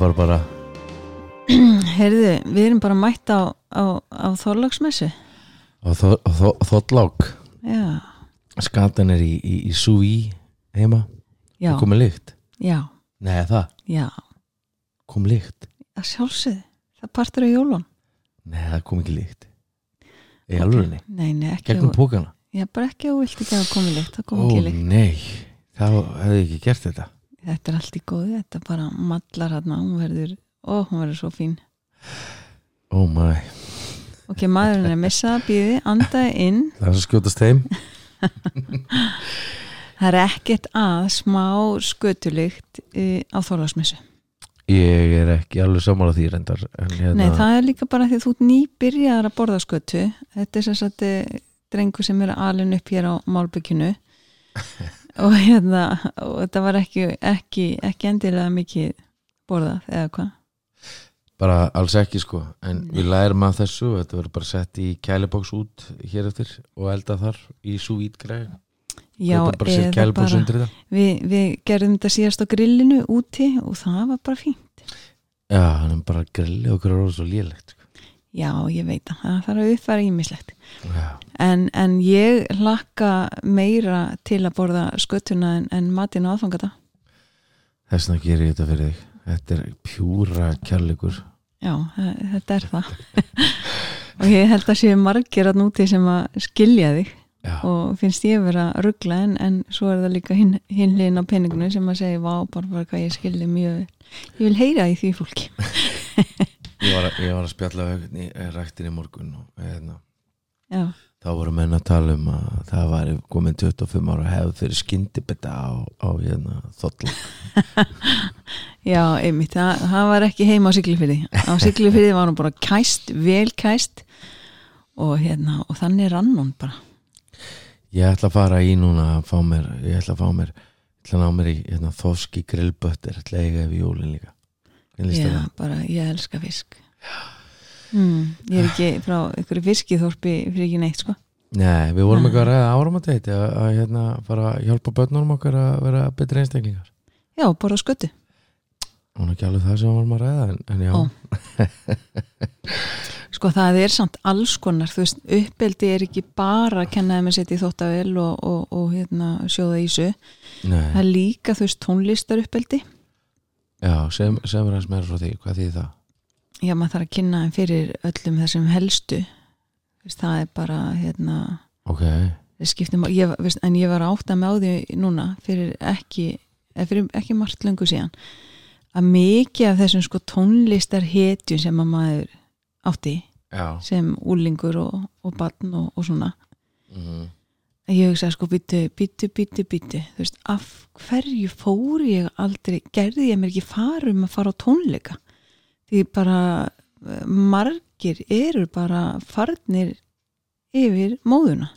Barbara heyrðu, við erum bara mætt á, á, á þorlagsmessu og og þó- þottlák Já, skatan er í, í, í súi heima. Já, Það komið lykt? Já, Nei það, já. Kom lykt? Að sjálfsögðu, það partur á jólun Nei það kom ekki lykt. Í alvörinni, Nei, nei, ekki gegnum á, pókana Já, bara ekki á vilt ekki að komi líkt það kom Ó ekki líkt nei, þá hefði ég ekki gert þetta Þetta er allt í góði, þetta bara mallar hérna, hún verður, ó, hún verður svo fín. Ó mæ, Ok, maðurinn er missað, býði, andaði inn. Það er svo skjótast heim. Það er ekkert að smá skötulykt uh, á þorlagsmessu Ég er ekki alveg sammála því reyndar hérna, Nei, það er líka bara því að þú ert nýbyrjaðar að borða skötu. Þetta er eh, drengur sem er alin upp hér á Málbygginu og hérna og þetta var ekki, ekki, ekki endilega mikið borðað eða hvað? Bara alls ekki sko. En Nei. við lærum að þessu þetta verður bara sett í kæliboks út hér eftir og elda þar í sweet græð Já, eða bara við, við gerðum þetta síðast á grillinu úti og það var bara fínt. Já, hann er bara grillið okkur að róða svo lélegt sko. Já, ég veit að það þarf að uppfæra ímislegt en, en ég hlakka meira til að borða skötuna en, en matinn á aðfangata. Þess vegna gerir ég þetta fyrir þig. Þetta er pjúra kærleikur. Já, þe- þetta er það. Og ég held að séu margir að núti sem að skilja þig já, og finnst ég vera að ruggla en, en svo er það líka hinn hin hlinn á peninginu sem að segja, vá, bara, bara hvað ég skilji mjög. Ég vil heyra í því fólki ég, var að, ég var að spjalla í eh, ræktin í morgun og hérna, Já, þá voru menn að tala um að það var komin 25 ára hefð fyrir skyndibetta á, á hérna, þotla já, einmitt. Það, það var ekki heima á Siglufyrði á Siglufyrði var hún bara kæst, vel kæst og hérna, og þannig rann hún bara. Ég ætla að fara í núna að fá mér ég ætla að fá mér, ég ætla að ná mér í hérna, þoski grillbötter, ætla að eiga yfir jólin líka Já, það? bara, ég elska fisk. Mm, Ég er ekki frá ykkur fiskiþorpi fyrir ekki neitt, sko. Nei, við vorum eitthvað að ræða áram að þetta að, hérna, fara að hjálpa börnunum okkar að vera betri einstaklingar. Já, bara skötu. Hún er ekki alveg það sem við vorum að ræða en, en já. Sko það er samt alls konar þú veist, uppeldi er ekki bara að kenna þeim að setja í þóttavel og, og, og hérna, sjóða ísu það nei, er líka þú veist tónlistar uppeldi já sem, sem er aðeins meira frá því, hvað þýðir það? já maður þarf að kynna þeim fyrir öllum þessum helstu. Það er bara hérna, Ok, má- ég, veist, en ég var átt að með á því núna fyrir ekki, eða fyrir ekki margt löngu síðan að mikið af þessum sko tónlistar hetjum sem að maður átti já. sem úlingur og, og barn og, og svona mm að ég hugsa sko byttu, byttu, byttu, byttu þú veist, af hverju fór ég aldrei, gerði ég mér ekki fara um að fara á tónleika? Því bara eh, margir eru bara farnir yfir móðuna.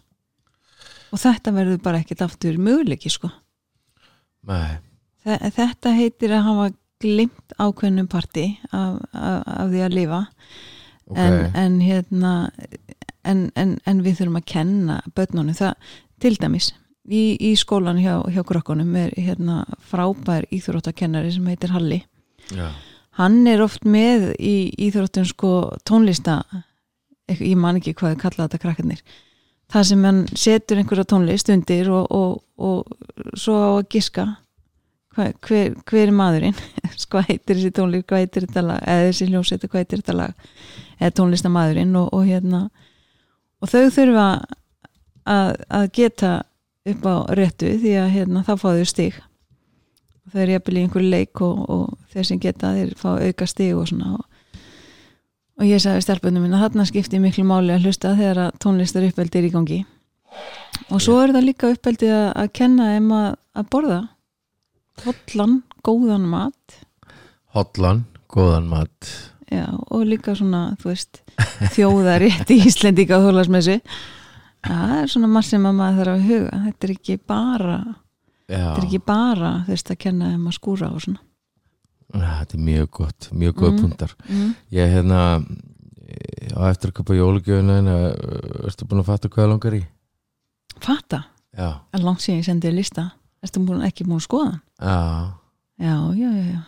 Og þetta verður bara ekkert aftur möguleiki sko. Þetta heitir að hafa glimt ákveðnum parti af, af, af því að lifa. Ok. en, en hérna en, en, en við þurfum að kenna börnunum. Það til dæmis í, í skólan hjá, hjá krökkunum er hérna frábær íþróttakennari sem heitir Halli. Já, hann er oft með í íþróttum sko tónlista ek- ég man ekki hvað þau kalla þetta krakkarnir. Það sem hann setur einhverja tónlist undir og, og, og svo á að giska hver, hver, hver er maðurinn? Hvað heitir þessi tónlist, hvað heitir þetta lag? Eða þessi hljómsveit, hvað heitir þetta lag? Eða tónlistamæðurinn og, og hérna. Og þau þurfa að, að geta upp á réttu því að hérna, þá fá þau stig. Þau eru jafnvel í einhverju leik og, og þeir sem geta þeir fá auka stig og svona. Og, og ég sagði stelpunum minna þarna skipti miklu máli að hlusta þegar að tónlistar uppeldi er í gangi. Og svo er það líka uppeldi að, að kenna þeim að, að borða. Hollan, góðan mat. Hotlan, góðan mat. Já, og líka svona, þú veist, þjóðarétt í Íslendinga og þólasmessu. Það er svona maður sem að maður þarf að huga. Þetta er ekki bara, Já, þetta er ekki bara, þú veist, að kenna þeim að skúra og svona. Þetta er mjög gott, mjög góð Mm. punktar Mm. Ég hérna á eftir að köpa jólugjöfuna en ertu búin að fatta hvað það langar í? Fatta? já, er langt síðan ég sendið lista ertu búin, ekki búin að skoða já, Já, já, já, já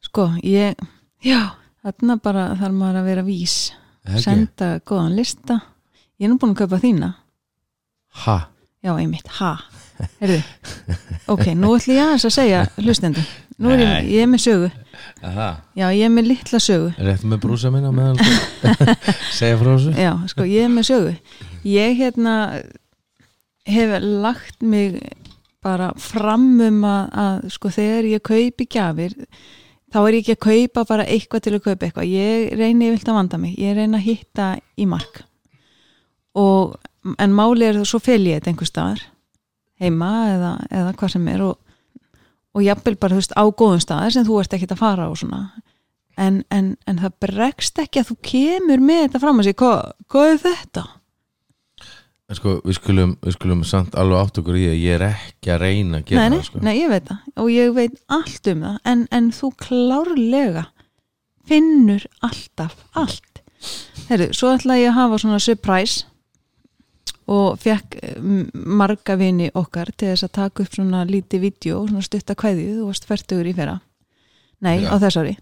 Sko, ég já, þarna bara þarf maður að vera vís ekki senda góðan lista Ég er nú búin að kaupa þína. Ha, Já, einmitt, ha. Herðu, ok, nú ætlum ég aðeins að segja hlustendur, nú er ég, ég er með sögu. Aha. Já, ég er með litla sögu. Þetta með brúsa minna meðan segja frá þessu. Já, sko, ég er með sögu. Ég hérna hef lagt mig bara fram um að, að sko þegar ég kaupi gjafir þá er ég ekki að kaupa bara eitthvað til að kaupa eitthvað. Ég reyni vilt að vanda mig. Ég reyni að hitta í mark og en máli er það svo fel ég þetta einhver staðar heima eða, eða hvað sem er og, og jafnvel bara þú veist á góðum staðar sem þú ert ekkert að fara á svona. En, en, en það bregst ekki að þú kemur með þetta fram að sig hvað, hvað er þetta? En sko, við skulum, við skulum samt alveg átt okkur í að ég er ekki að reyna að gera nei, nei, það sko. nei, ég veit það. Og ég veit allt um það. En, en þú klárlega finnur alltaf allt. Herru, svo ætla ég að hafa svona surprise og fekk mm, marga vini okkar til þess að taka upp svona lítið vídeo, svona stutta kveðju þú varst færtugur í fyrra nei, Já. á þess ári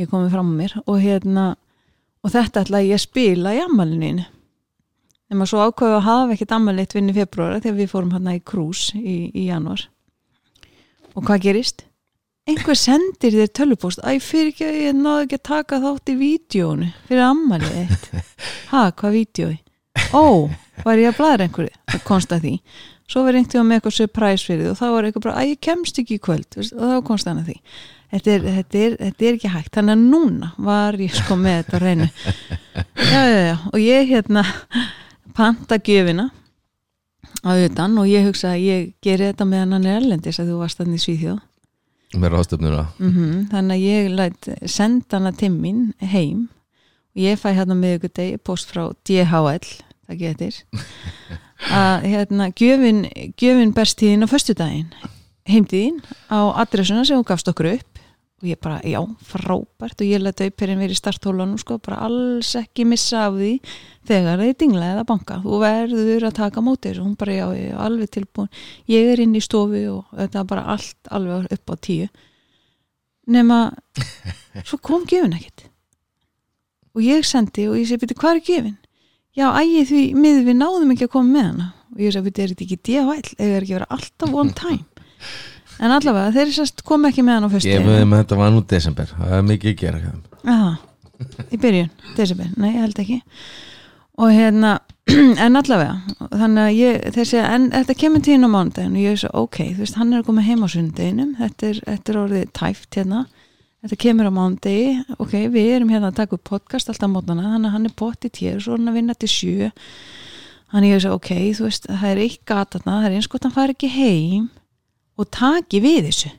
ég komið fram á mér og hérna og þetta ætla ég að spila í ammalinu nema svo ákveðu að hafa ekkert ammalitt vinn í februara þegar við fórum hérna í krús í, í januar og hvað gerist? einhver sendir þér tölvupóst æ, fyrir ekki að ég náðu ekki að taka þátt í vídjónu fyrir ammalið eitt ha, hvað vídjói? ó, var ég að blæða einhverju? Það konst að því. Svo var einhverju með eitthvað surprise fyrir því og þá var eitthvað bara, að ég kemst ekki í kvöld. Og þá konst hann að því. Þetta er, þetta, er, þetta er ekki hægt, þannig að núna var ég sko með þetta reynu já, já, já, og ég hérna panta gjöfina á utan og ég hugsa að ég geri þetta meðan hann er erlendis að þú varst þannig í Svíþjóð. Með ráðstöfnuna mm þannig að ég læt senda hana til mín heim. Og ég fæ hérna með ykkur degi post frá DHL það getur. Að hérna gjöfin, gjöfin berst tíðin á föstudaginn. Heimtíðin á adressuna sem hún gafst okkur upp. Og ég bara, já, frábært. Og ég leta auperinn verið í starthólanum sko, bara alls ekki missa af því þegar þið dinglaði að banka. Þú verður að taka móti þessu. Hún bara, já, ég er alveg tilbúin. Ég er inn í stofu og þetta er bara allt alveg upp á tíu. Nema svo kom gefin ekkert. Og ég sendi og ég segi, byrju, hvað er gefin? Já, ægi því miður við náðum ekki að koma með hana. Og ég byrju, er þetta ekki DHL eða er ekki vera alltaf one time? En allavega, þeir sérst kom ekki með hana á föstu ég veið með þetta var nú desember. Það er mikið að gera. Aha, í byrjun, desember, nei, ég held ekki. Og hérna en allavega, þannig að ég þessi, en þetta kemur tíðin á mánudaginn. Og ég svo, ok, þú veist, hann er að koma heim á sundeginum þetta er, þetta er orðið tæft hérna þetta kemur á mánudegi ok, við erum hérna að taka upp podcast alltaf á mótana, þannig að hann er potið hér svo er hann að vinna til sjö. Þannig ég er svo, ok, þú veist, það er eitt gata það er eins gott að hann fari ekki heim og taki við þessu.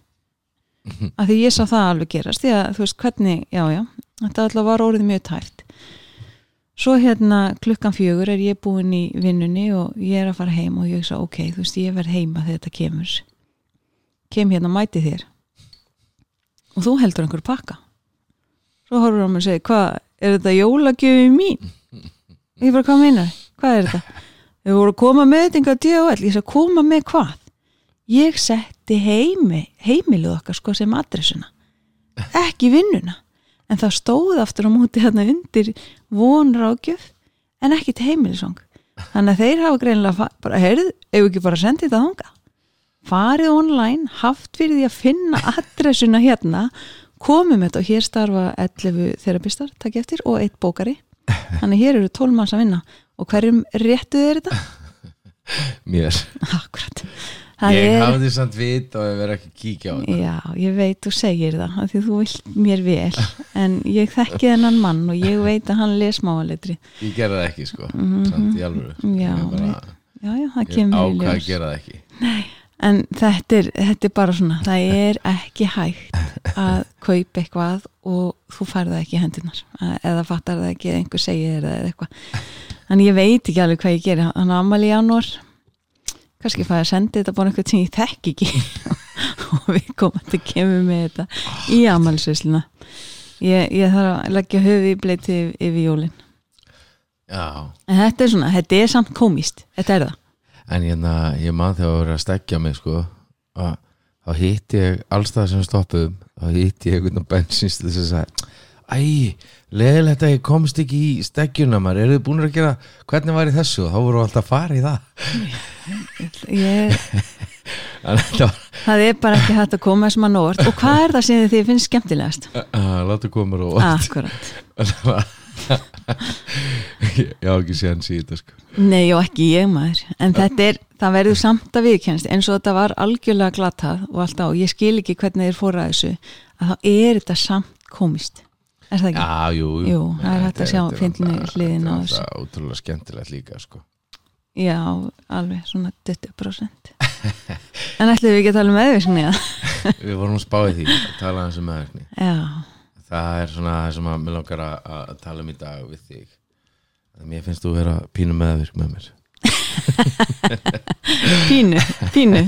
Af því ég sá það alveg gerast því að þú veist hvernig, já já þetta alltaf var orðið mjög tæft svo hérna klukkan fjögur er ég búin í vinnunni og ég er að fara heim og ég sá ok, þú veist ég verð heima þegar þetta kemur. Kem hérna mæti þér og þú heldur einhver pakka? Svo horfur hann og segir hvað, er þetta jólagjöfi mín? Ég bara, hvað meinar, hvað er þetta? Þau voru að koma með þetta enga DHL ég sagði, koma með hvað? Ég setti heimi heimilið okkar sko sem adressuna ekki vinnuna. En það stóð aftur á móti hérna undir vonrákjöf en ekki til heimilisvang þannig að þeir hafa greinilega fa- bara, heyrðu, ef ekki bara sendið þetta þanga farið online, haft fyrir því að finna adressuna hérna komum þetta og hér starfa 11 þerapistar, takk eftir, og eitt bókari. Þannig að hér eru 12 manns að vinna. Og hverjum réttu þeir þetta? mér, Akkurat. Það ég er- hafði samt vit og ég verið ekki að kíkja á þetta. Já, ég veit, þú segir það af því þú vilt mér vel. En ég þekki þennan mann og ég veit að hann les máalitri ég gerði það ekki sko, Mhm. samt í alvöru. Já, ég bara, Já, já, það ég kemur í ákvað að ljós. gera það ekki En þetta er, þetta er bara svona það er ekki hægt að kaupa eitthvað og þú færð það ekki hendunar eða fattar það ekki eða einhver segir það eða eitthvað. Þannig ég veit ekki alveg hvað ég geri. Hann ammali í janúar kannski fæði að senda þetta bara einhvern sem ég þekki ekki. Og við komum að kemur með þetta í ammalisvisluna ég, ég þarf að leggja höfi í bleiti yfir jólin. Já, en þetta er svona, þetta er samt komist þetta er það en hérna, ég man þegar að vera að stekja mig sko að þá hitti ég allstað sem stoppuðum þá hitti ég einhvern bensinst þess að sagði Æ, leðilegt að ég komst ekki í stekjuna maður, eru þið búin að gera hvernig var í þessu? Og þá voru alltaf að fara í það. Ég, það er bara ekki hægt að koma þessum að nóvart og hvað er það sem þið finnst skemmtilegast? að láta koma og Akkurat ég á ekki séðan síðan sko. Nei, og ekki ég maður en þetta er, það verður samt að viðkennst eins og þetta var algjörlega glatað og alltaf, og ég skil ekki hvernig þeir fóra þessu að þá er þetta samt komist er það ekki? Já, jú, jú. Jú, það er hægt að sjá náttúrulega- hliðina á er þessu. náttúrulega ótrúlega skemmtilegt líka sko. Já, alveg svona 20% en ætlum við ekki að tala um meðvirkni við vorum að spá í því að tala um meðverkni Já, það er svona það sem að mér langar að, að tala um í dag við þig. Að mér finnst þú vera pínu meðvirk með mér. Pínu, pínu.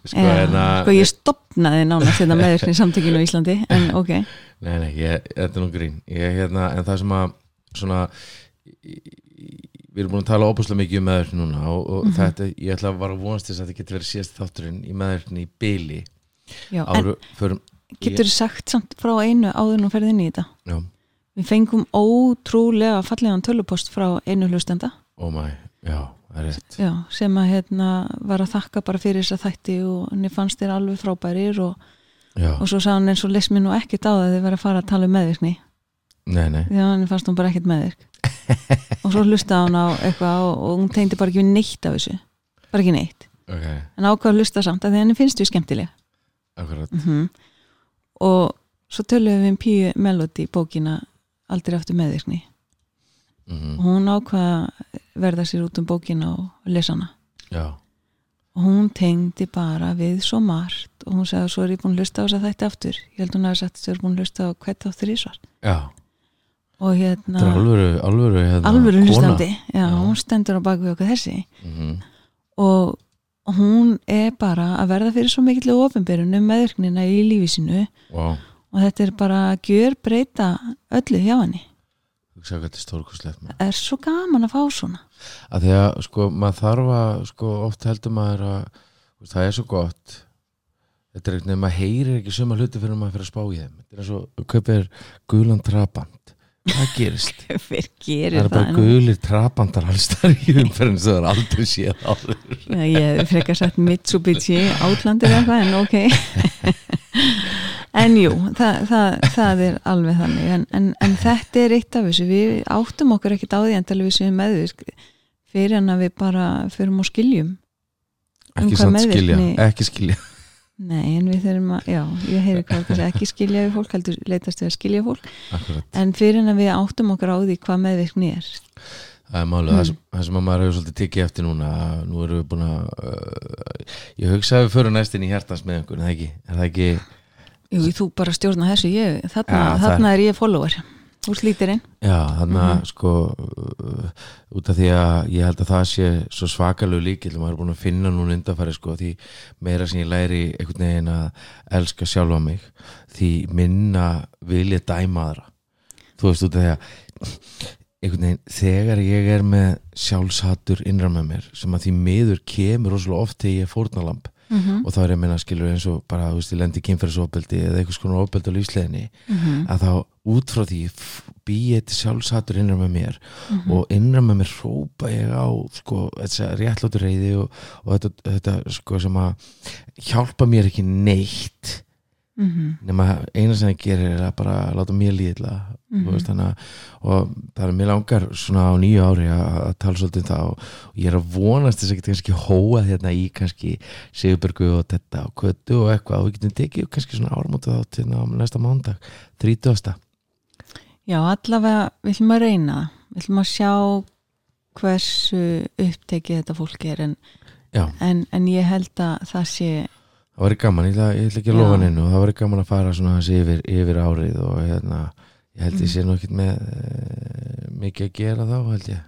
Sko, Já, en að sko ég stopnaði nánast þetta meðvirkni samtökinu á Íslandi en ok, nei, nei, ég, þetta er nú grín. Ég, hérna, en það sem að svona í- í- við erum búin að tala óbúslega mikið um meðvirkni núna og, og Mhm. þetta, ég ætla að vara að vonast þess að þetta getur verið síðast þátturinn í meðvirkni í byli áru, förum, getur þú sagt samt frá einu áður nú ferðin í þetta? Já, Við fengum ótrúlega fallegan tölupost frá einu hlustenda. Oh my, já, já, sem að hérna var að þakka bara fyrir þess að þætti og henni fannst þér alveg frábærir og, og svo sá hann eins og les mér nú ekkert á það að þið verið að fara að tala um meðvirkni. Því að henni fannst hún bara ekkert meðvirk. Og svo hlustaði hún á eitthvað og, og hún tegndi bara ekki neitt af þessu. Bara ekki neitt, ok, en ákvað að hlusta samt að því henni finnst við skemmtilega. Akkurat. Mm og svo töluðum við um Píu Melody bókina aldrei aftur meðvirkni. Mm og hún ákvað að verða sér út um bókina og lesa hana. Já, og hún tengdi bara við svo margt og hún sagði að svo er ég búin að hlusta á þess að þetta aftur. Ég held hún að sagt að þú er búin að hlusta á hvert áttur í svar já. Og hérna er alvöru, hérna, alvöru hlustandi. Já. hún stendur á bak við okkur þessi. Mhm. og hún er bara að verða fyrir svo mikill ofinberun um meðvirknina í lífi sínu. Vá, og þetta er bara að gjör breyta öllu hjá henni. Er það er svo gaman að fá svona. Að því að sko maður þarf að sko oft heldur maður að það er svo gott. Þetta er eitthvað, maður heyrir ekki suma hluti fyrir maður fyrir að spá í þeim. Þetta er eins og kaupir gulan trabant það gerist. Það er bara en- gulir trabandar alls þar í umferðin sem það er aldrei séð áður. Já, ég frekar sagt Mitsubishi Outlander eða eitthvað en ok. En jú það, það, það er alveg þannig. En, en, en þetta er eitt af þessu. Við áttum okkur ekkert á því endalega við séum meðvirk fyrir en að við bara förum og skiljum Um ekki hvað samt skilja, ekki skilja nei en við þurfum að, já, ég heyri hvað það ekki skilja við fólk, heldur leitast við að skilja fólk. Akkurat. en fyrir en að við áttum okkur á því hvað meðvirkni er. Það er málið, Mm. það, sem, að maður hefur svolítið tekið eftir núna nú erum við búin að uh, ég hugsa að við förum næst inn í hjartans með einhvern, er það ekki, er það ekki? Jú, þú bara stjórna þessu, ég, þarna, það- þarna er ég follower Þú slítir inn Já, þannig að Mhm. sko uh, út af því að ég held að það sé svo svakalegu líkil og maður er búin að finna núna undanfæri sko því meira sem ég læri einhvern veginn að elska sjálfa mig því minna vil ég dæma aðra þú veist út af því að einhvern veginn þegar ég er með sjálfshattur innra með mér sem að því miður kemur rosalega oft þegar ég er fórnalamb mm -hmm. og þá er ég að minna skilur eins og bara þú veist ég lendi kynferðisofbeldi eða einhvers konar ofbeldi á lífsleginni Mhm. að þá út frá því bý ég til sjálfshattur innra með mér Mhm. og innra með mér hrópa ég á sko, þessa réttlótu reyði og, og þetta, þetta sko sem að hjálpa mér ekki neitt Mhm. nema eina sem ég gerir er að bara láta mér líðla mm -hmm. og það er mér langar svona á nýju ári að, tala svolítið um það og, og ég er að vonast þess að geta kannski hóa hérna í kannski Sigurbergu og þetta og kvötu og eitthvað og við getum tekið kannski svona áramótið þá til á næsta mándag 30. Já, allavega við ætlum að reyna það. Við ætlum að sjá hversu upptekið þetta fólk er en, en, en ég held að það sé það væri gaman, ég ætla, ég ætla ekki að Já. lofa neinu og það væri gaman að fara svona hans yfir, yfir árið og hérna ég held ég Mm. sé ekkert með e, mikið að gera þá held ég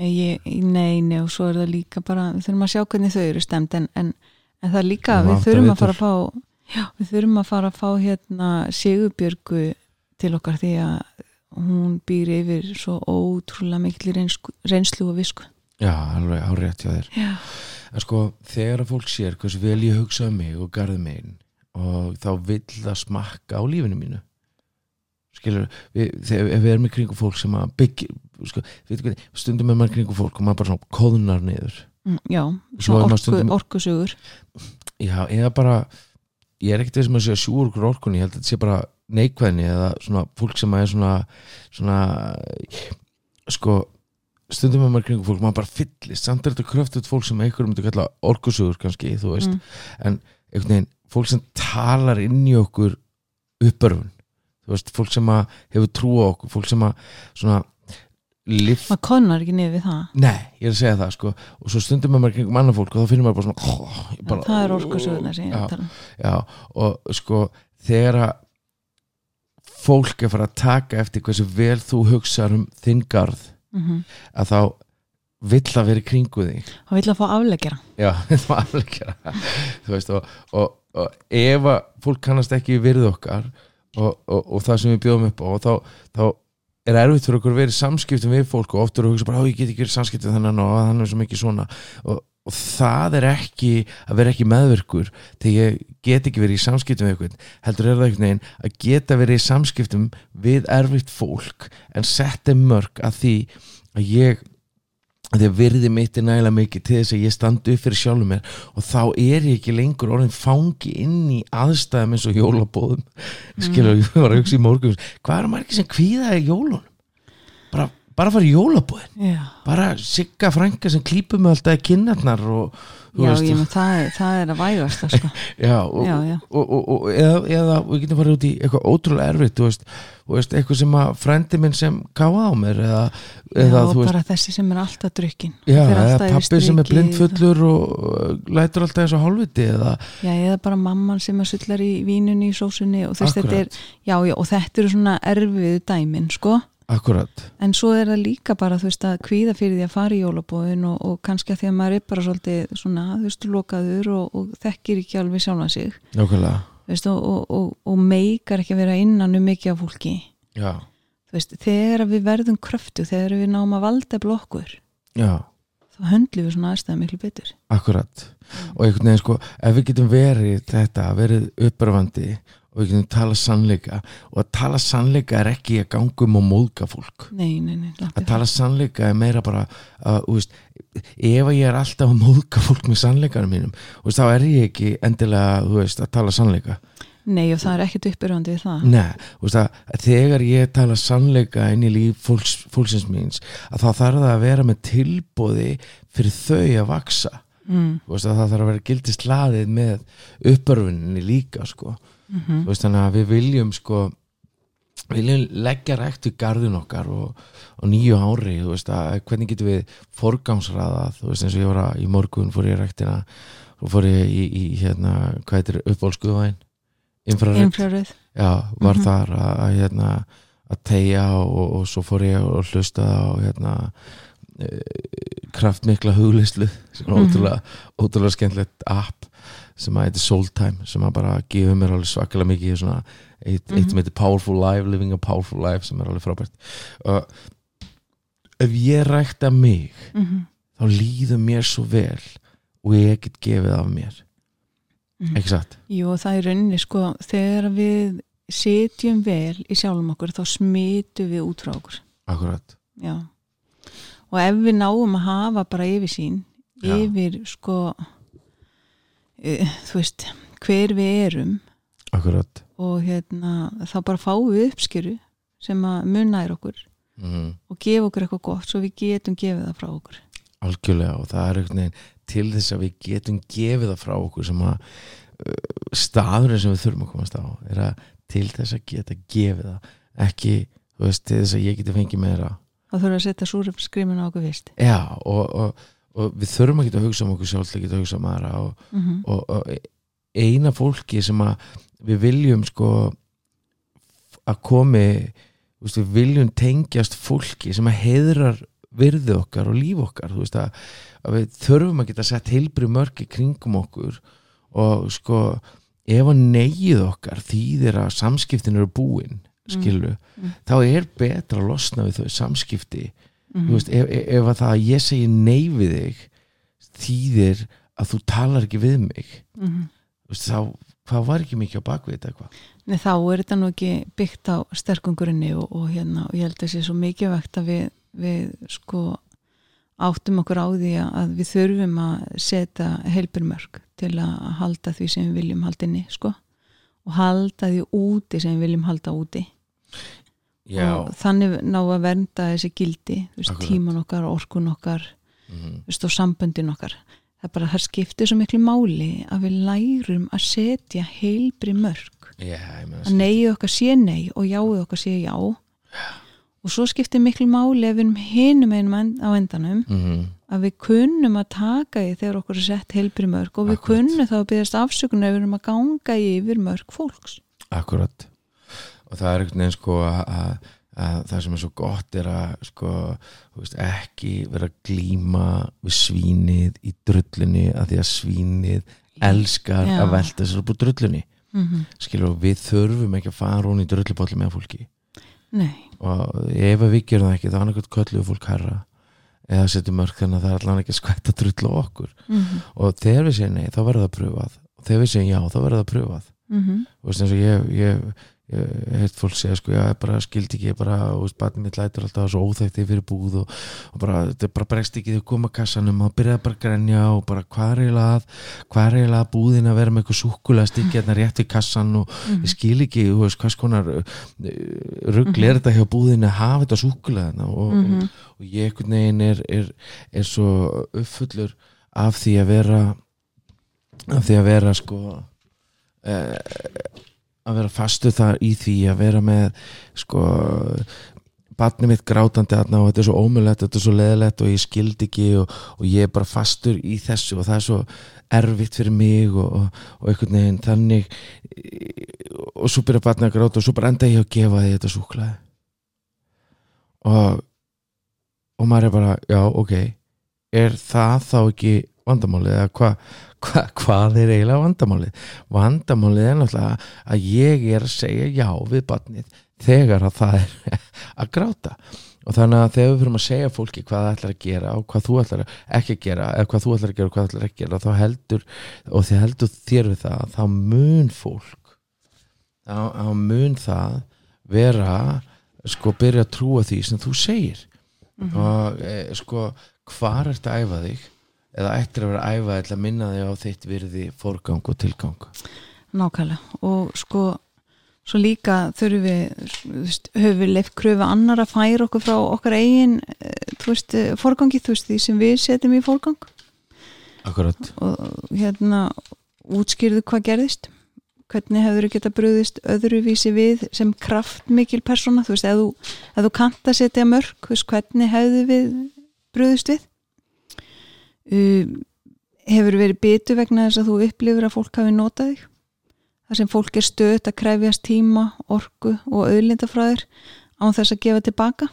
ég, nei, nei, og svo er það líka bara, við þurfum að sjá hvernig þau eru stemt en, en, en það er líka, Það við þurfum að fara að fá já, við þurfum að fara að fá hérna Sigurbjörgu til okkar því að hún býr yfir svo ótrúlega mikil reynslu, reynslu og visku já, alveg árétt hjá þér. Já, en sko, þegar að fólk sér hversu vel ég hugsa um mig og garði megin og þá vill það smakka á lífinu mínu. Skilur, við, þegar ef við erum í kringum fólk sem að byggja sko, við, stundum er maður í kringum fólk og maður bara svona kóðunar niður. Mm, já Svo svo maður orku, orkusugur. Já, eða bara ég er ekkert þessum að segja sjúur okkur orkunni ég held að þetta sé bara neikvæðni eða svona fólk sem er svona svona sko stundum maður í kringum fólk, maður bara fyllist samt er þetta kröftut fólk sem einhverjum myndi kalla orkusugur kannski, þú veist. Mm, einhvern veginn, fólk sem talar inn í okkur uppörfun þú veist, fólk sem að hefur trú á okkur fólk sem að svona lift, maður konar ekki niður við það. Nei, ég er að segja það sko. Og svo stundum með maður kringum annar fólk og þá finnir maður bara svona oh, bara, það er orkusugurnar sem ég að tala um. já, og sko þegar að fólk er fara að taka eftir hversu vel þú hugsaður um þinn mm að þá vill að vera í kringu þig. Hann vill að fá afleggjara Já, var alveg gera þú veist og, og, og ef að fólk kannast ekki við okkar og, og, og það sem við bjóðum upp á og þá, þá er erfitt fyrir okkur að vera í samskiptum við fólk og oft eru að hugsa bara, ó ég get ekki verið í samskiptum þennan og hann er svo mikið svona. Og, og það er ekki að vera ekki meðverkur þegar ég get ekki verið í samskiptum við eitthvað heldur er það einhvern veginn að geta verið í samskiptum við erfitt fólk en setja mörg að því að ég að því að virði mitt er nægilega mikið til þess að ég standi upp fyrir sjálfum mér og þá er ég ekki lengur orðin fangi inn í aðstæðum eins og jólabóðum. Skilur, ég var að hugsa í morgun hvað er margir sem kvíða í jólunum bara, fara í jólabóðin já, bara sigga frænka sem klípur með alltaf í kinnarnar og já veist, ég, það, er, það er að vægast sko. já, og, já, og, og, eða, eða við getum farið út í eitthvað ótrúlega erfitt veist, veist, eitthvað sem að frendi minn sem káða á mér eða, eða bara þessi sem er alltaf drukkin. Eða pappi sem er blindfullur og uh, lætur alltaf og hálfviti eða, já, eða bara mamman sem er sullar í vínunni í sósunni og, þess, þetta er, akkurat, já, já, og þetta eru svona erfiðu dæmin sko akkurat. En svo er það líka bara þú veist að kvíða fyrir því að fara í jólabóðin og, og kannski að því að maður er bara svolítið svona, þú veist, lokaður og, og þekkir ekki alveg sjálfa sig. Nákvæmlega, þú veist, og, og, og, og meikar ekki að vera innan um mikið af fólki. Já, þú veist, þegar við verðum kröftu þegar við náum að valda blokkur já. þá höndlum við svona aðstæða miklu betur. Akkurat. Og einhvern veginn sko, ef við getum verið þetta, verið uppröfandi og við getum tala sannleika. Og að tala sannleika er ekki að ganga um og móðga fólk. Nei, nei, nei, að tala sannleika er meira bara að, veist, ef ég er alltaf að móðga fólk með sannleikanum mínum veist, þá er ég ekki endilega veist, að tala sannleika. Nei, og það er ekkert uppbyrjandi við það. Nei, þú veist að, að þegar ég tala sannleika inn í líf fólks, fólksins míns að þá þarf það að vera með tilbóði fyrir þau að vaksa. Mm, það þarf að vera gildist laðið með uppörfuninni líka sko. Mm þú veist þannig að við viljum sko viljum leggja rækt við garðin okkar og, og nýju ári veist að hvernig getum við forgámsraða þú veist eins og ég var að í morgun fór ég í ræktina og fór ég í, í hérna hvað heitir uppbólskuðvæn infrarödd infraröð var Mhm. þar að, að hérna að tegja og, og svo fór ég og hlustaði á hérna e, kraftmikla huglislu sem er Mhm. ótrúlega, ótrúlega skemmtilegt app sem að heitir Soultime sem að bara gefur mér alveg svakalega mikið svona, eitt, eitt Mhm. sem heitir Powerful Life Living a Powerful Life sem er alveg frábært og ef ég rækta mig mm þá líður mér svo vel og ég get gefið af mér Mhm. ekki satt? Jú, það er rauninni sko þegar við sitjum vel í sjálfum okkur þá smitum við út frá okkur Akkurat já og ef við náum að hafa bara yfir sín Já. yfir sko uh, þú veist hver við erum. Akkurat. Og hérna þá bara fáum við uppskeru sem að munnaðir okkur mm. og gefa okkur eitthvað gott svo við getum gefið það frá okkur. Algjörlega og það er einhvern veginn til þess að við getum gefið það frá okkur sem að uh, staðurinn sem við þurfum að komast á er að til þess að geta gefið það ekki, þú veist, til þess að ég geti fengið meira. Þá þurfum við að setja súrefnskrimin á okkur vist já, og, og, og við þurfum að geta að hugsa um okkur sjálf að geta að hugsa um aðra og, mm -hmm. og, og eina fólki sem að við viljum sko að komi veist, við viljum tengjast fólki sem að heiðrar virði okkar og líf okkar veist að, að við þurfum að geta sett heilbrið mörg í kringum okkur og sko ef að neyið okkar þýðir að samskiptin eru búin skilu, Mm. þá er betra að losna við þau samskipti þú veist, ef, ef að það að ég segi nei við þig þýðir að þú talar ekki við mig. Mhm. þú veist, þá, hvað var ekki mikið á bakvið þetta eitthvað? Nei, þá er þetta nú ekki byggt á sterkungurinn og, og hérna, og ég held að það sé svo mikið vegt að við, við sko áttum okkur á því að við þurfum að setja heilbyrmörk til að halda því sem við viljum halda inni, sko og halda því úti sem við viljum halda úti já, og þannig ná að vernda þessi gildi, veist, tíman okkar orkun okkar, mhm, þú veist, og samböndin okkar. Það er bara, það skiptir svo miklu máli að við lærum að setja heilbri ég meina að neyið okkar sé nei og jáið okkar sé já. Og svo skiptir miklu máli ef við erum hinum einum á endanum mhm, að við kunnum að taka í þegar okkur er sett heilbri mörg og við Akkúrat. kunnum þá að byggast afsökunar ef við erum að ganga yfir mörg fólks. Akkurat og það er einhvern veginn sko að, að, að það sem er svo gott er að sko, veist, ekki vera að glíma við svínið í drullunni að því að svínið elskar Já. að velta sér upp úr drullunni. Mm -hmm. skilur, við þurfum ekki að fara hún í drullupolli með fólki. Nei, og ef að við gerum það ekki þá er einhvern kölluðu fólk herra eða setjum mörg þannig að það er allan ekki að skvætta drull á okkur. Mm og þegar við segjum nei þá verður það pröfað. Og þegar við segjum já þá verður það pröfað. -hmm. veist eins og ég, ég, ég heilt fólk segja sko, ég bara skildi ekki ég bara, veist, batnið mitt lætur alltaf svo óþægti fyrir búð og, og bara, þetta bara bregst ekki þegar koma kassanum og byrjaði bara að grenja og bara hvað er eiginlega að hvað er eiginlega að búðin að vera með eitthvað súkulega stikki hérna rétt við kassan og ég skil ekki, þú veist, hvað skonar ruggli er þetta hjá búðin að hafa þetta súkulega og, Mhm. og, og ég einhvern veginn er, er, er svo uppfullur af því að vera af því að vera sko eh, að vera fastu þar í því að vera með sko barnið mitt grátandi þarna og þetta er svo ómulett, þetta er svo leðilegt og ég skildi ekki og, og ég er bara fastur í þessu og það er svo erfitt fyrir mig og, og, og einhvern veginn þannig og svo byrja barnið að gráta og svo bara enda ég að gefa því þetta súklaði og og maður er bara, já, ok er það þá ekki vandamálið eða hva, hva, hvað er eiginlega vandamálið? Vandamálið er náttúrulega að ég er að segja já við barnið þegar að það er að gráta. Og þannig að þegar við fyrir að segja fólki hvað það ætlar að gera og hvað þú ætlar ekki að gera eða hvað þú ætlar að gera og hvað þú ætlar ekki að gera þá heldur og þið heldur þér við það þá mun fólk þá, þá mun það vera sko byrja að trúa því sem þú segir. Og e, sko hvar ertu að æfa þig eða ættir að vera æfa að minna þig á þitt virði forgang og tilgang? Nákvæmlega. Og sko svo líka þurfum við höfum við leift kröfu annar að færa okkur frá okkar eigin eh, þú veist, eh, forgangi, þú veist, því sem við setjum í forgang. Akkurat, og hérna útskýrðu hvað gerðist. Hvernig hefur þú geta bröðist öðruvísi við sem kraftmikil persóna, þú veist, ef þú, þú kannt að setja mörg, hvernig hefðu við bröðist við hefur verið bitu vegna þess að þú upplifir að fólk hafi notað þig? Þar sem fólk er stöðt að krefjast tíma, orku og auðlindafræðir án þess að gefa tilbaka?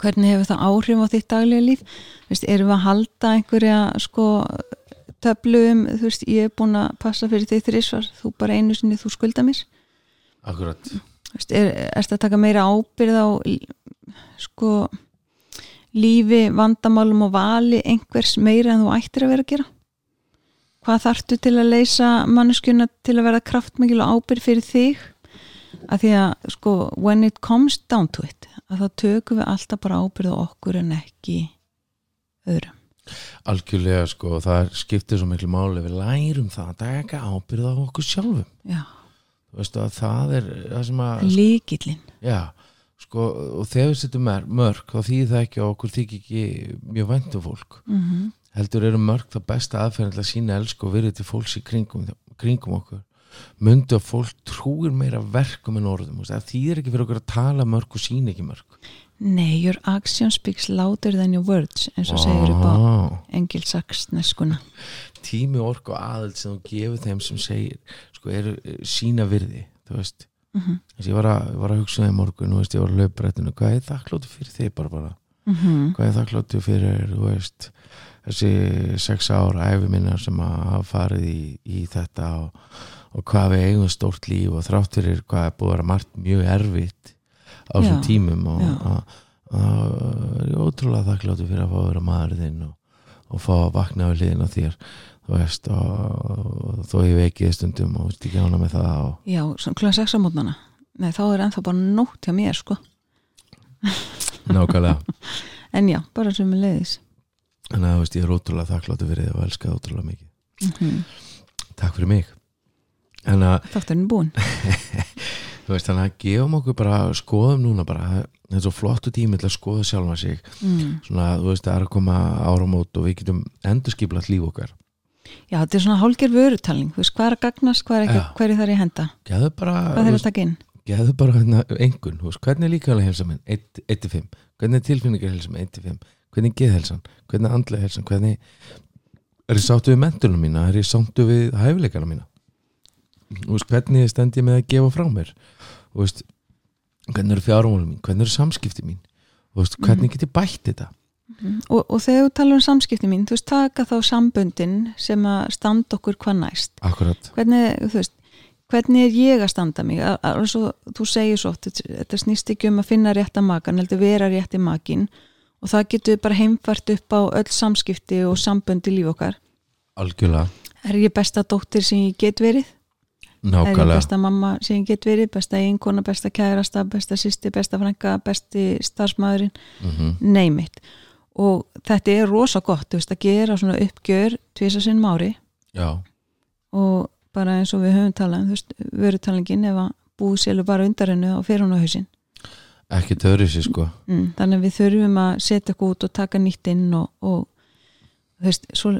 Hvernig hefur það áhrif á þitt daglega líf? Vist, erum við að halda einhverja sko töflu um, þú veist, ég er búin að passa fyrir þig þrísvar, þú bara einu sinni þú skulda mér, akkurat. Þú veist, er, erst að taka meira ábyrð á sko lífi, vandamálum og vali einhvers meira en þú ættir að vera að gera? Hvað þarftu til að leysa manneskjuna til að vera kraftmikil og ábyrð fyrir þig? Að því að sko when it comes down to it að þá tökum við alltaf bara ábyrð á okkur en ekki öðrum. Algjörlega sko, það skiptir svo miklu máli við lærum það að taka ábyrða á okkur sjálfum. Já, Þú veist að það er það sem að líkillin Já, sko, og þegar við setjum mörk þá þýðir það ekki að okkur þykir ekki mjög væntum fólk. Mm -hmm. heldur eru mörk það besta aðferðin til að sína elsku og virði til fólks í kringum, kringum okkur. Myndu að fólk trúir meira verkum en orðum, það þýðir ekki fyrir okkur að tala mörk og sína ekki mörk. Nei, your action speaks louder than your words eins og segir upp á engilsaksneskuna. Tími orku og aðild sem þú gefur þeim sem segir, sko, eru eh, sína virði, þú veist mm -hmm. Þess, ég, var að, var að hugsa um það í morgun, veist, ég var að löpbrettinu hvað er þakklóti fyrir þig bara bara Mm hvað er þakklóti fyrir, veist þessi sex ára æfi minna sem að hafa farið í, í þetta og, og hvað við eigum stórt líf og þrátt fyrir hvað er búið að vera margt mjög erfitt á þessum tímum og að, ég er ótrúlega þakkláttur fyrir að fá að vera maður þinn og, og fá að vakna við hliðin á þér þú veist og, þó ég veikið stundum og veist ekki ána með það og, Já, klúan sex á mótnana. Nei, þá er ennþá bara nótt hjá mér sko. Nákvæmlega. En já, bara sem er leiðis þannig að þú veist ég er ótrúlega þakkláttur fyrir þið og elska það ótrúlega mikið. Mm takk fyrir mig. Þátturinn búin þú veist þannig að gefum okkur bara skoðum núna bara. Það er svo flottu tími til að skoða sjálfa sig. Mm. svona þú veist það er að koma áramót og við getum endurskiplat líf okkar Já, þetta er svona hálger vörutalning Þú veist, hvað er að gagnast, hvað er ekki, Já. hverju þarf ég að henda? Geðu bara, Hvað þarf veist, að taka inn? geðu bara hérna, engun þú veist, hvernig er líkaðlega helsa minn 1-5, hvernig er tilfinningar helsa minn 1-5 hvernig er geðhelsan, hvernig er andlega helsan hvernig er ég sáttu við mentunum mína, er ég sáttu við hæfileikana mína? Þú veist, hvernig stend ég með að gefa frá mér? Þú veist, hvernig eru fjármálum mín? Hvernig eru samskipti mín? Þú veist, hvernig get ég bætt þetta Mhm. og, og þegar þú talar um samskipti mín þú veist, taka þá samböndin sem að standa okkur hvað næst. Akkurat, hvernig, þú veist, hvernig er ég að standa mig? Al- alveg svo, þú segir svo þetta snýst ekki um að finna rétta makan heldur vera rétti makin og það getur bara heimfært upp á öll samskipti og sambönd í líf okkar. Algjörlega. Er ég besta dóttir sem ég get verið? Er ég nákvæmlega, besta mamma sem ég get verið? Besta einkona, besta kærasta, besta sýsti besta frænka, besti starfsmæðurinn mm neymitt og þetta er rosa gott veist, að gera svona uppgjör tvisa sinn mári já. Og bara eins og við höfum talað um, vörutalningin ef að búið selur bara undan hennu og fer hún á hausinn. Ekki töri sér sko. Mm, þannig að við þurfum að setja okkur út og taka nýtt inn og, og veist, svo,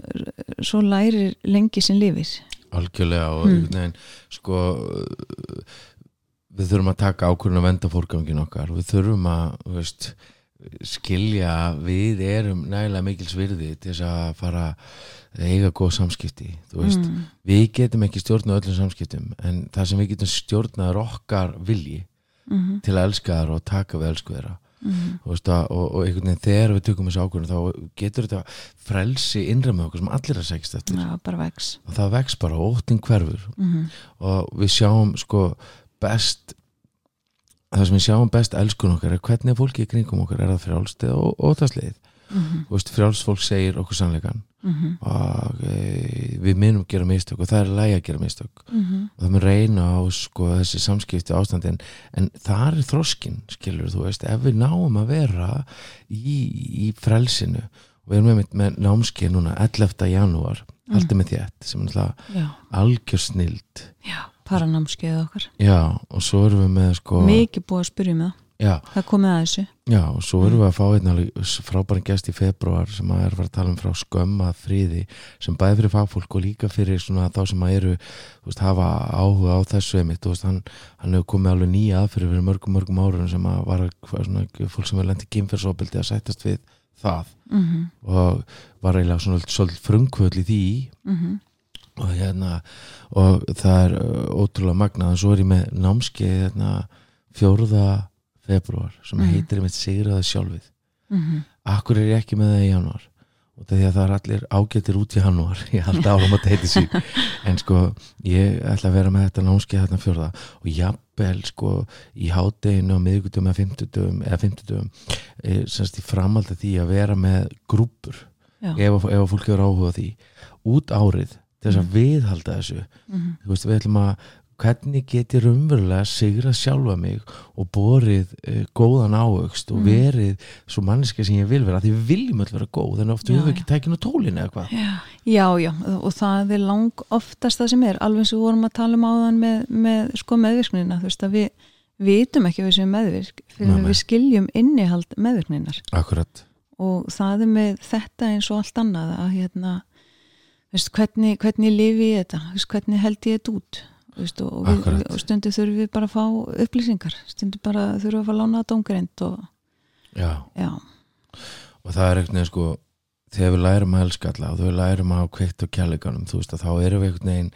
svo lærir lengi sem lifir. Algjörlega og Mm. veginn sko við þurfum að taka ákvörðun að venda fórgangin okkar. Við þurfum að veist, skilja við erum nægilega mikils virði til þess að fara að eiga góð samskipti veist, mm, við getum ekki stjórna öllum samskiptum en það sem við getum stjórnað er okkar vilji mm, til að elska þar og taka við elsku þeirra. Mm, Þú veist, og, og einhvern veginn þegar við tökum þessu ákvörðun þá getur þetta frelsi innra með okkur sem allir að segja vex. Og það vex bara og óttin hverfur. Mm, og við sjáum sko best það sem við sjáum best elskun okkar er hvernig er fólki í kringum okkar er það frjálst eða ó- óttasleið mm, Þú veist, frjálst fólk segir okkur sannleikan mm, og e, við minnum gera mistök og það er lægi að gera mistök. Mm, og það mun reyna á sko þessi samskipti ástandin. En það er þroskin skilur þú veist, ef við náum að vera í, í frelsinu og við erum með, með námskeið núna 11. janúar, haldið með þétt sem er alltaf já, algjör snild. Já, paranámskeið okkar. Já, og svo erum við með sko mikið búið að spyrja um það. Já, það komið að þessu. Já, og svo erum við að fá einn alveg frábæran gest í februar sem að er að tala um frá skömma friði sem bæði fyrir fagfólk og líka fyrir svona þá sem að eru veist, hafa áhuga á þessu einmitt, þú veist, hann, hann hefur komið alveg nýja aðfyrir fyrir mörgum, mörgum árunum sem að var svona, fólk sem er lendið kynferðsóbildi að sættast við það. Mm, og var eiginlega svona svolítið frumkvöld í því. Mm, og hérna og það er uh, ótrúlega magnað. Og svo er ég með námskeið hérna, fjórða februar sem Mhm. heitir með sigraða sjálfið. Mm, akkur er ég ekki með það í januar og það er allir ágættir út í januar ég held árum að heiti sín. En sko ég ætla að vera með þetta námskeið þarna fjórða. Og jafnvel sko í hádeginu á miðgutum eða fimmtudum eða fimmtudum e, semst í framhald af því að vera með grúpur ef, ef fólk hefur áhuga því. Út árið til þess að viðhalda þessu. Mm, þú veist, við ætlum að hvernig get ég raunverulega sigra sjálfa mig og borið uh, góðan ávöxt og Mhm. verið svo manneska sem ég vil vera, því við viljum öll vera góð en oft Já, við höfum ekki tækinu tólin eða hvað? Já, já, já og það er lang oftast það sem er alveg eins og við vorum að tala um áðan með, með sko meðvirknina, þú veist að við vitum ekki við séum meðvirk fyrir að við skiljum innihald meðvirkninar. Akkurat, og það er með þetta eins og allt annað að hérna veist, hvernig, hvernig lifi ég þetta? Veist, hvernig held ég þetta út? Veist, og, við, og stundu þurfum við bara að fá upplýsingar. Stundu bara þurfum við að fá lána dóngreind og já. Já, og það er einhvern veginn sko þegar við lærum að elska alla og við lærum að kveikt á kjærleikanum, þú veist að þá erum við einhvern veginn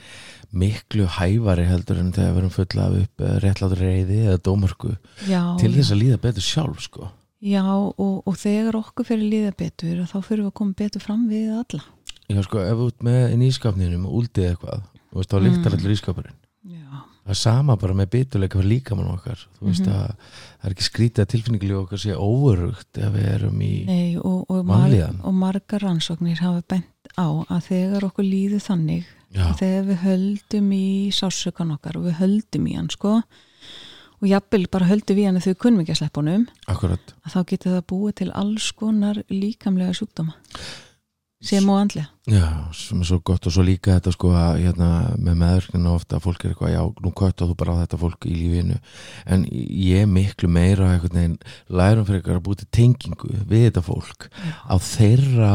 miklu hævari heldur en þegar við erum fulla af upp réttlátur reyði eða dómörku já, til þess að líða betur sjálf sko. Já, og, og þegar okkur fyrir líða betur þá fyrir við að koma betur fram við alla Já sko, ef þú ert með ískapninum og úldið eitthvað, þú veist, þá Mm. allir ískapurinn Já, það er sama bara með bituleika fyrir líkamann okkar þú veist Mhm. að það er ekki skrítið að tilfinninglíu okkar sé óörugt ef við erum í Nei, og, og, mar Vanlíðan. og margar rannsóknir hafa bent á að þegar okkur líður þannig þegar við höldum í sásökan okkar og við höldum í hann sko og jafnvel bara höldum við hann þegar við kunnum ekki að sleppa honum akkurat að þá getur það búið til alls konar líkamlega sjúkdóma sem og andlega. Já, sem er svo gott og svo líka þetta sko að hérna, með meðverkninu ofta að fólk er eitthvað, já, nú kvötta þú bara á þetta fólk í lífinu, en ég miklu meira einhvern veginn lærum fyrir ykkur að búið til tengingu við þetta fólk á þeirra,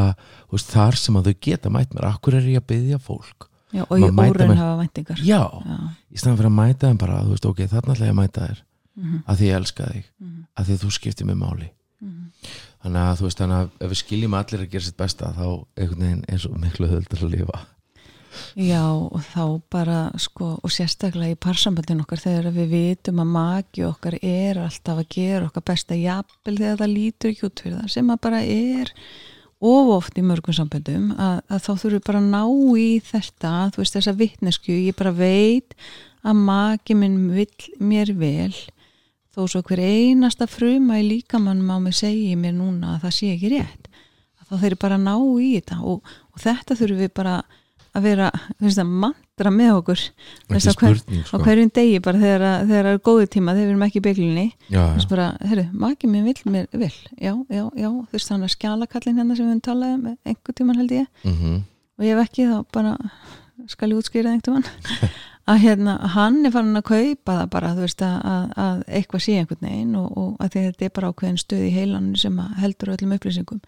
veist, þar sem að þau geta mætt mér, akkur er ég að byggja fólk? Já, og óraun með- hafa væntingar. Já, Já. í staðan fyrir að mæta þeim bara, þú veist, ok, þarna ætla ég að mæta þér Mhm, að því ég elska þig, mhm, að því þú skiptir mig máli. Þannig að þú veist, þannig að ef við skiljum allir að gera sitt besta, þá einhvern veginn er svo miklu höldar að lifa. Já, og þá bara sko, og sérstaklega í parsambandin okkar þegar við vitum að maki okkar er alltaf að gera okkar besta jafnvel þegar það lítur ekki út fyrir það sem að bara er of oft í mörgum samböndum að, að þá þurfum við bara að ná í þetta þú veist þessa vittnesku, ég bara veit að maki minn vill mér vel þó svo hver einasta fruma í líkamannum á mig segi mér núna að það sé ekki rétt að þá þeir bara að ná í þetta og, og þetta þurfum við bara að vera, að mantra með okkur. Veist, á hver- sko. hverjum degi bara þegar, að- þegar er góði tíma þegar við erum ekki í bygglinni já. bara, herru, maki mér vill mér vel. Já, já, já, þú veist þannig að skjalakallin hérna sem við höfum talað um einhver tíman held ég. Mm og ef ekki þá bara skal ég útskýra það einhvern tíman að hérna, hann er farin að kaupa það bara, veist, að, að, að eitthvað sé einhvern veginn og, og að þetta er bara ákveðin stöð í heilan sem heldur öllum upplýsingum.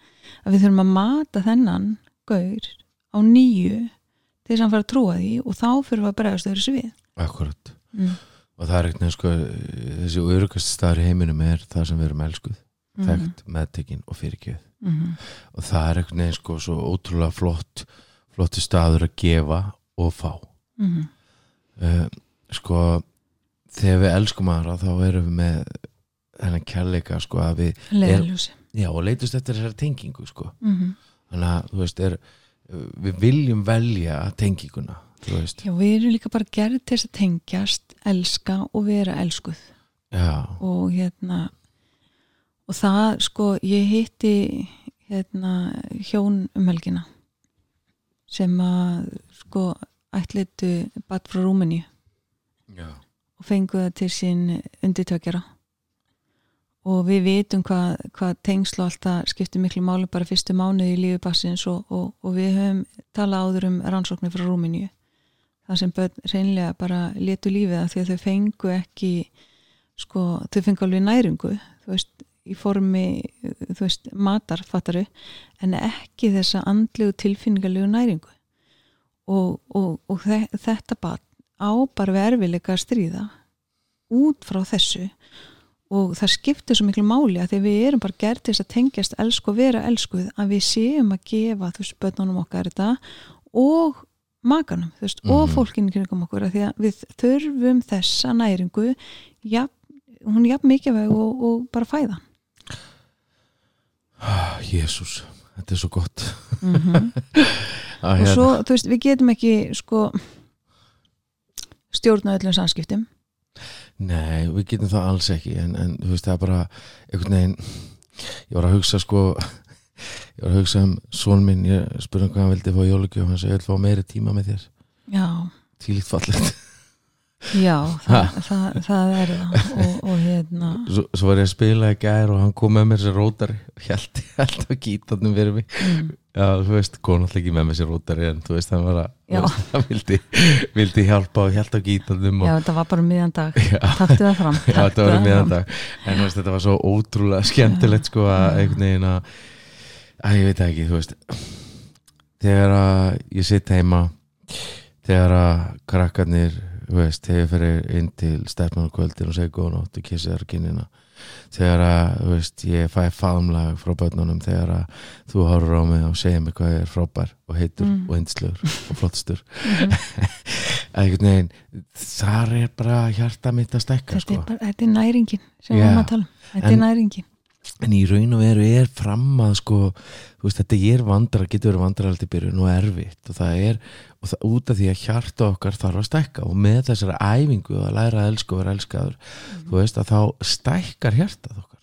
Að við þurfum að mata þennan gaur á nýju til þess að hann fara að trúa því og þá fyrir að bregðast öðru svið akkurat. Mm. og það er eitthvað sko, þessi örugast staður í heiminum er það sem við erum elskuð. Mhm. þekkt, meðtekin og fyrirgjöð Mm og það er eitthvað sko svo ótrúlega flott flotti staður að gefa og fá. -hmm. Uh, sko þegar við elskum aðra þá erum við með þennan kærleika sko að við leðaljósi já og leitust eftir þessari tengingu sko. Mm -hmm. þannig að þú veist er, við viljum velja tenginguna Já, við erum líka bara gerð til þess að tengjast, elska og vera elskuð. Já, og hérna og það sko ég hitti hérna hjón um helgina sem að sko ætlitu bat frá Rúmeníu. Og fengu það til sín undirtökjara. Og við vitum hvað, hvað tengslu alltaf skiptir miklu máli bara fyrstu mánuði í lífi bassins og, og, og við höfum talað áður um rannsóknir frá Rúmeníu. Það sem börn reynlega bara letu lífið að því að þau fengu ekki sko, þau fengu alveg næringu þú veist, í formi þú veist, matar, fattaru en ekki þessa andlegu tilfinningalegu næringu og, og, og þe þetta barn á bara við erfileika að stríða út frá þessu og það skiptir svo miklu máli að því við erum bara gert til þess að tengjast elsku og vera elskuð að við séum að gefa þú veist, börnunum okkar þetta og makanum, þú veist, og Mhm. fólkinu kringum okkur að því að við þurfum þessa næringu jafn, hún er jafn mikilvæg og, og bara fæða Jésús þetta er svo gott mm -hmm. og hérna, svo, þú veist, við getum ekki sko stjórna öllum samskiptum. Nei, við getum það alls ekki en, en þú veist það er bara einhvern veginn ég var að hugsa sko ég var að hugsa um són minn ég spurði hann hvað hann vildi fá jólugjöf hann segi ég vil fá meiri tíma með þér. Já, tílíkt fallegt já, það, það, það er það. Og, og hérna svo, svo var ég að spila í gær og hann kom með mér sér rótari og held, held á gítarnum fyrir mig. Mm, já, þú veist, kom náttúrulega ekki með mér sér rótari en þú veist, hann var að hann vildi, vildi hjálpa og held á gítarnum og já, þetta var bara miðjan dag. Já. taktu það fram Já, þetta var það um meðan fram. dag. En þú veist, þetta var svo ótrúlega skemmtilegt sko að einhvern veginn að að ég veit ekki, þú veist. Þegar að ég sitt heima þegar að krakkarnir þú veist, þegar ég fyrir inn til stefnan á kvöldin og segja góða nótt og kissi þar kinnina þegar að, þú veist, ég fæ faðumlag frá börnunum þegar að þú horfur á mig og segir mig hvað ég er frábær og heitur Mm. og yndislegur og flottstur Mhm. að einhvern veginn þar er bara hjarta mitt að stekka þetta, sko. þetta er næringin sem við erum að tala um. Þetta En- er næringin en í raun og veru er fram að sko, þú veist, þetta er vandrar getur verið vandrar alltaf byrjun og erfitt. Og það er, og það, út af því að hjarta okkar þarf að stækka. Og með þessari æfingu að læra að elska og vera elskaður þú veist að þá stækkar hjartað okkar.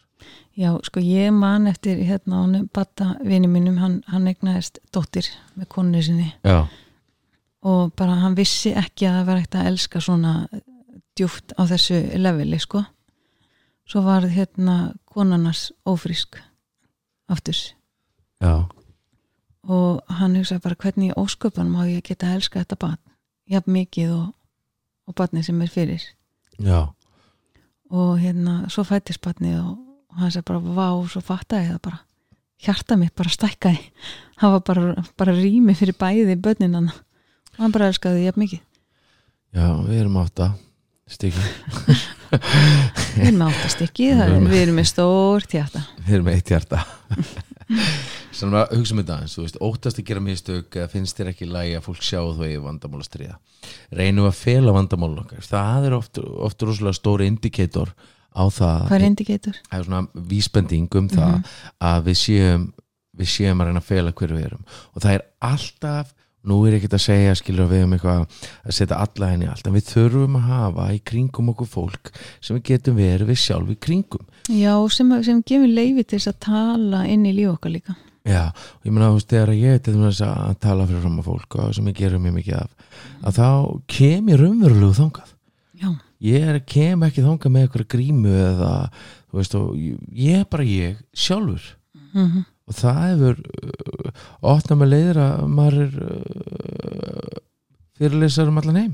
Já, sko ég man eftir hérna hann batta vini mínum, hann, hann egnaðist dóttir með koninu sinni. Já, og bara hann vissi ekki að það var ekkert að elska svona djúft á þessu leveli sko svo var hérna konarnas ófrísk aftur. Já, og hann hugsaði bara hvernig í ósköpan má ég geta að elska þetta barn? Jafn mikið og, og barnið sem er fyrir. Já. Og hérna svo fættist barnið og, og hann sagði bara vá, svo fattaði það bara. Hjarta mitt bara stækkaði. Það var bara, bara rými fyrir bæði börninana og hann bara elskaði jafn mikið. Já, við erum átta stíki við erum með áttastikki, það er, við erum með stórt hjarta Við erum með eitt hjarta. Svona að hugsa um þetta aðeins, þú veist, óttast að gera mistök finnst þér ekki lægi að fólk sjá þú í vandamál að stríða? Reynum að fela vandamál okkar? Það er oft, oft rosalega stóri indikator á það. Hvað er indicator? það er svona vísbending um það að við séum við séum að reyna að fela hverju við erum. Og það er alltaf nú er ekkert að segja skilur við um eitthvað að setja alla henni allt en við þurfum að hafa í kringum okkur fólk sem við getum verið við sjálf í kringum. Já, sem, sem gefur leifi til þess að tala inn í líf okkar líka. Já, og ég meina þú veist þegar ég til þess að tala fyrir fram að fólk og sem ég gerum mjög mikið af að þá kem ég raunverulegu þangað. Já, ég er, kem ekki þangað með eitthvað grímu eða þú veist og ég er bara ég sjálfur. Mm og það hefur uh, opnað með leiðir að maður er uh, fyrirlesar um allan heim.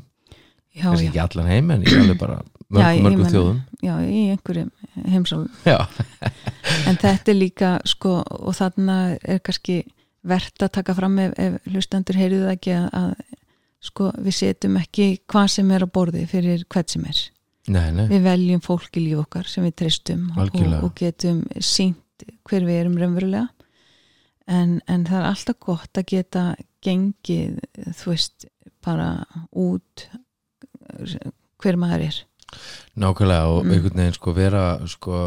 Já, kannski já. ekki allan heim en ég alveg bara mörgum, mörgum þjóðum. Já, í einhverjum heimsálum en þetta er líka sko og þarna er kannski verðt að taka fram ef, ef hlustendur heyrðu það ekki að, að sko við setjum ekki hvað sem er á borði fyrir hvert sem er. Nei, nei, við veljum fólk í líf okkar sem við treystum og, og getum sínt hver við erum raunverulega en, en það er alltaf gott að geta gengið þú veist bara út hver maður er. Nákvæmlega og Mm. einhvern veginn sko vera sko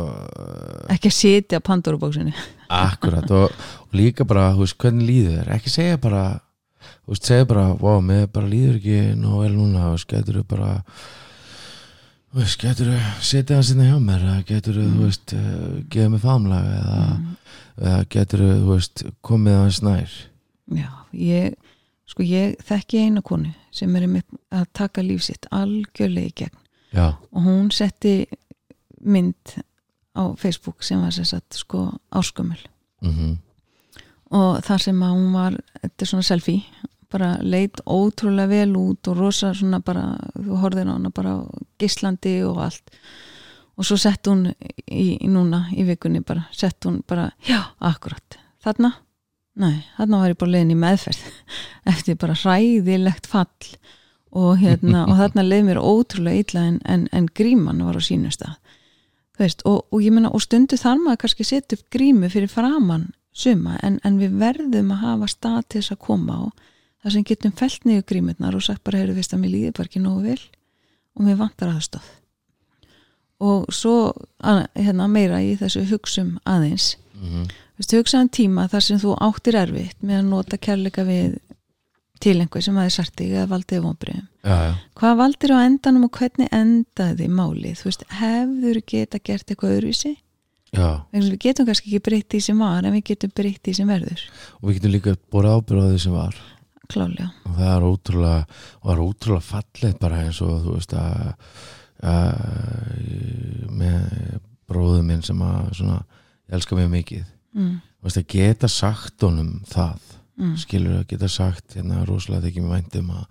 ekki að sitja á Pandorubóksinu akkurat og, og líka bara, þú veist, hvernig líður þér? Ekki segja bara, þú veist, segja bara wow, mér bara líður ekki nú vel núna og getur þú bara þú veist, getur þú setja það sinna hjá mér getur þú, þú veist, uh, gefa mig famlag eða, eða getur þú, veist, komið aðeins nær? Já, ég sko ég þekki eina konu sem er að taka líf sitt algjörlega í gegn. Já, og hún setti mynd á Facebook sem var sem sagt sko áskömmul mhm. Og þar sem að hún var þetta er svona selfie bara leit ótrúlega vel út og rosa svona bara, þú horfðir á hana bara gislandi og allt og svo sett hún í, í núna í vikunni bara, sett hún bara já, akkurat, þarna? Nei, þarna var ég bara leiðin í meðferð eftir bara hræðilegt fall. Og hérna, og þarna leið mér ótrúlega illa en, en, en gríman var á sínum stað. Veist, og, og ég meina, og stundu þar maður kannski setja upp grímu fyrir framann suma, en, en við verðum að hafa stað til þess að koma á þar sem getum felt niður grímurnar og sagt bara, heyrðu, veist að mér líður bara ekki nógu vel og mér vantar aðstof og svo hérna, meira í þessu hugsum aðeins mhm, Vistu, hugsaðan tíma þar sem þú áttir erfitt með að nota kærleika við til einhver sem aðeins sarti eða valdið já, Hvað valdir á endanum og hvernig endaði málið? Þú veist, hefur geta gert eitthvað öðruvísi? Við getum kannski ekki breytt því sem var en við getum breytt því sem verður. og við getum líka búið ábyrð á því sem var Klálega. og það er ótrúlega ótrúlega fallið bara eins og þú veist að, að með bróðu minn sem að svona, ég elska mjög mikið Mm. veist að geta sagt honum það Mm. skilur að geta sagt hérna rosalega þykir mér vænt um að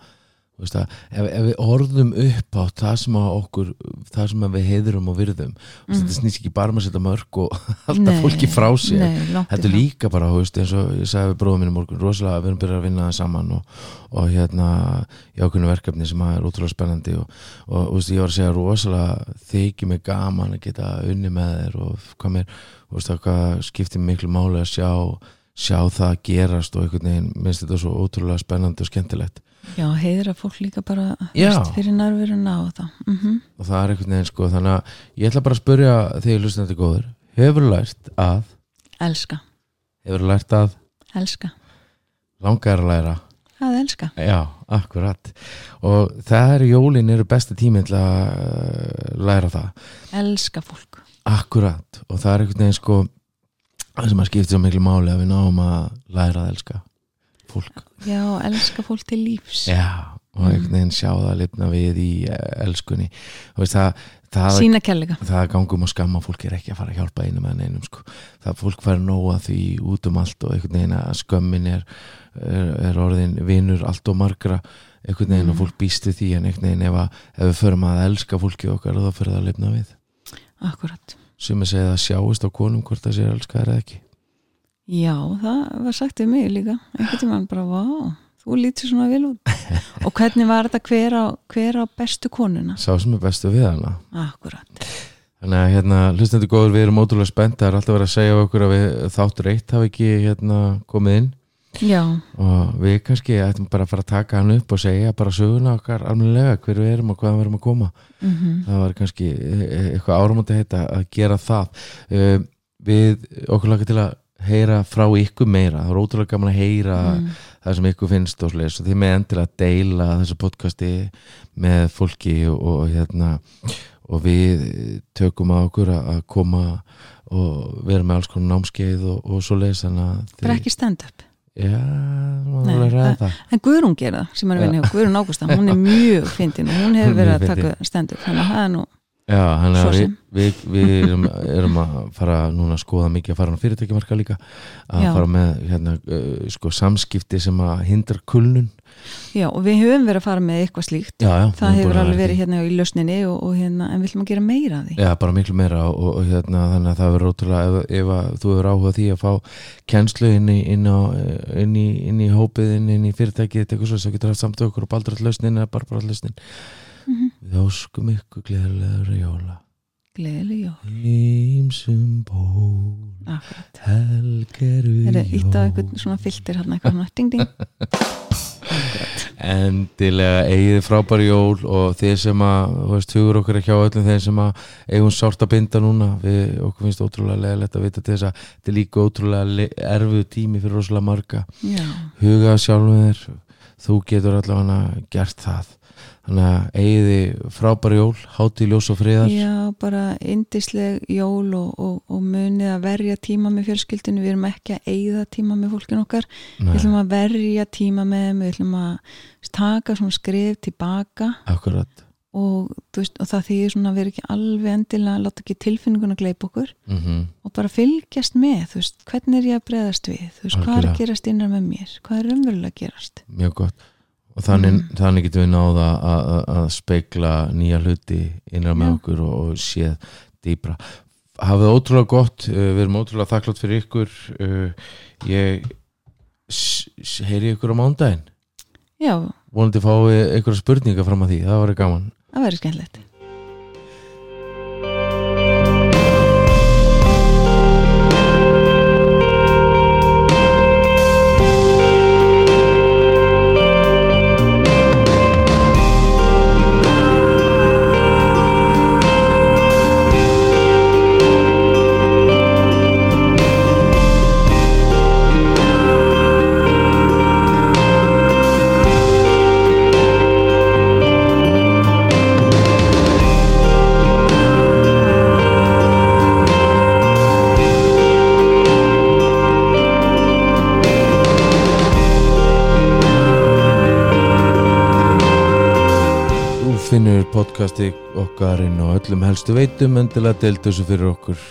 að ef, ef við orðum upp á það sem að okkur það sem við heiðrum og virðum mm. þetta snýst ekki bara með að setja mörg og alltaf fólki frá sér. Nei, Þetta er líka bara, veist, eins og ég sagði við bróðum minni morgun, rosalega við erum byrjað að vinna það saman og, og hérna í ákveðnu verkefni sem er ótrúlega spennandi og, og þú veist, ég var að segja rosalega þykir mig gaman að geta unni með þér og hvað mér, veist, hvað skiptir miklu máli að sjá sjá það gerast og einhvern veginn minnst þetta svo ótrúlega spennandi og skemmtilegt Já, heiðra fólk líka bara fyrir nærveruna og það. Mm og það er einhvern veginn sko, þannig að ég ætla bara að spyrja þegar hlustandi góður, hefur lært að elska, hefur lært að elska. Langar að læra. Að elska, já, akkurat. Og það er jólin eru besta tíminn til að uh, læra það. Elska fólk. Akkurat. Og það er einhvern veginn sko það sem að skipta svo miklu máli að við náum að læra að elska fólk. Já, elska fólk til lífs. Já, og einhvern veginn sjá það lifna við í eh, elskunni. Veist það það, sína kærleika. það gangum og skamma fólk er ekki að fara að hjálpa einum en einum sko. það fólk fær nóga því út um allt og einhvern veginn að skömmin er, er, er orðin vinur allt og margra. Einhvern veginn Mm. og fólk býst við því en einhvern veginn ef, að, ef við förum að elska fólki okkar þá fyrir það að lifna við. Akkurat, sem er segið að sjáist á konum hvort það sé elska eða ekki já, það var sagt við mig líka, einhvern tímann bara, vá þú lítur svona vel út. Og hvernig var þetta hver á, hver á bestu konuna? Sá sem er bestu við hana. Akkurat, Þannig að hérna, hlustandi góður, við erum ótrúlega spennt. Það er alltaf verið að segja okkur að við þáttur eitt hafi ekki hérna komið inn. Já, og við kannski ættum bara að fara að taka hann upp og segja bara söguna okkar almennilega hver við erum og hvaðan við erum að koma. Mhm. Það var kannski e- e- eitthvað áramóti heita að gera það. Uh, við okkur laka til að heyra frá ykkur meira, það er ótrúlega gaman að heyra mm. það sem ykkur finnst og slis og þið með endilega að deila þessu podcasti með fólki og, og hérna og við tökum að okkur að koma og vera með alls konar námskeið og, og svo þið, bara ekki stand-up. Já, maður alveg ræða en Guðrún gera það sem er að vinna hjá Guðrún Ágústa. Hún er mjög fyndin og hún hefur er verið að taka stand-up þannig að það er nú Já, hann er við, sem. við, við erum, erum að fara núna að skoða mikið að fara á fyrirtækjumarka líka. Að Já. fara með hérna, uh, sko, samskipti sem að hindra kulnun. Já og við höfum verið að fara með eitthvað slíkt. Já, já, við það erum hefur að alveg verið hérna í lausninni og, og hérna, en við ætlum að gera meira af því. Já, bara miklu meira og, og, hérna, þannig að það verður ótrúlega ef, ef að þú hefur áhuga á því að fá kennslu inn í, inn, á, inn, í, inn í hópið, inn, í fyrirtækið eitthvað svo, þá getur haft samt okkur og baldur all lausnin eða bara bara all lausnin Mhm. Við óskum ykkur gleðilegur jóla. Gleðileg jó, Ímsum ból Helgeru það er ítt á eitthvað svona filter hérna eitthvað ding ding. Endilega eigið frábæri jól og þeir sem að þú veist, hugur okkur ekki á öllum þeir sem að eigum sárt að binda núna við okkur finnst ótrúlega leðilegt að vita til þess að þetta er líka ótrúlega le- erfiður tími fyrir rosalega marga. Já, huga sjálfum þér þú getur allavega gert það þannig að eigiði frábæri jól hátíð ljós og friðar. Já, bara indisleg jól og, og, og munið að verja tíma með fjölskyldinu, við erum ekki að eigða tíma með fólkin okkar, við Nei, ætlum að verja tíma með þeim, við ætlum að taka svona skrif tilbaka. Akkurat. Og, veist, og það þýðir svona að vera ekki alveg endilega láta ekki tilfinninguna gleipa okkur. Mm og bara fylgjast með, þú veist, hvernig er ég að breyðast við, þú veist, hvað er Algjörlega. að gerast innan með mér, hvað er raunverulega að gerast? Mjög gott og þannig, Mm. þannig getum við náða að, speikla nýja hluti innan með okkur og, og séð dýbra hafið ótrúlega gott, uh, við erum ótrúlega þakklátt fyrir ykkur. Uh, ég heyri ykkur á mándaginn já, vonandi fáið ykkur spurninga fram að því, það var gaman. Það verður skemmtilegt podcasti okkar inn á öllum helstu veitum endilega deildu þessu fyrir okkur